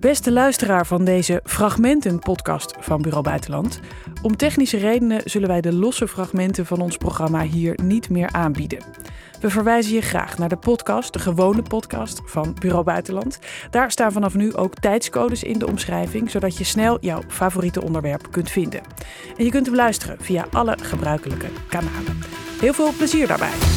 Beste luisteraar van deze fragmenten-podcast van Bureau Buitenland. Om technische redenen zullen wij de losse fragmenten van ons programma hier niet meer aanbieden. We verwijzen je graag naar de podcast, de gewone podcast van Bureau Buitenland. Daar staan vanaf nu ook tijdscodes in de omschrijving, zodat je snel jouw favoriete onderwerp kunt vinden. En je kunt hem luisteren via alle gebruikelijke kanalen. Heel veel plezier daarbij.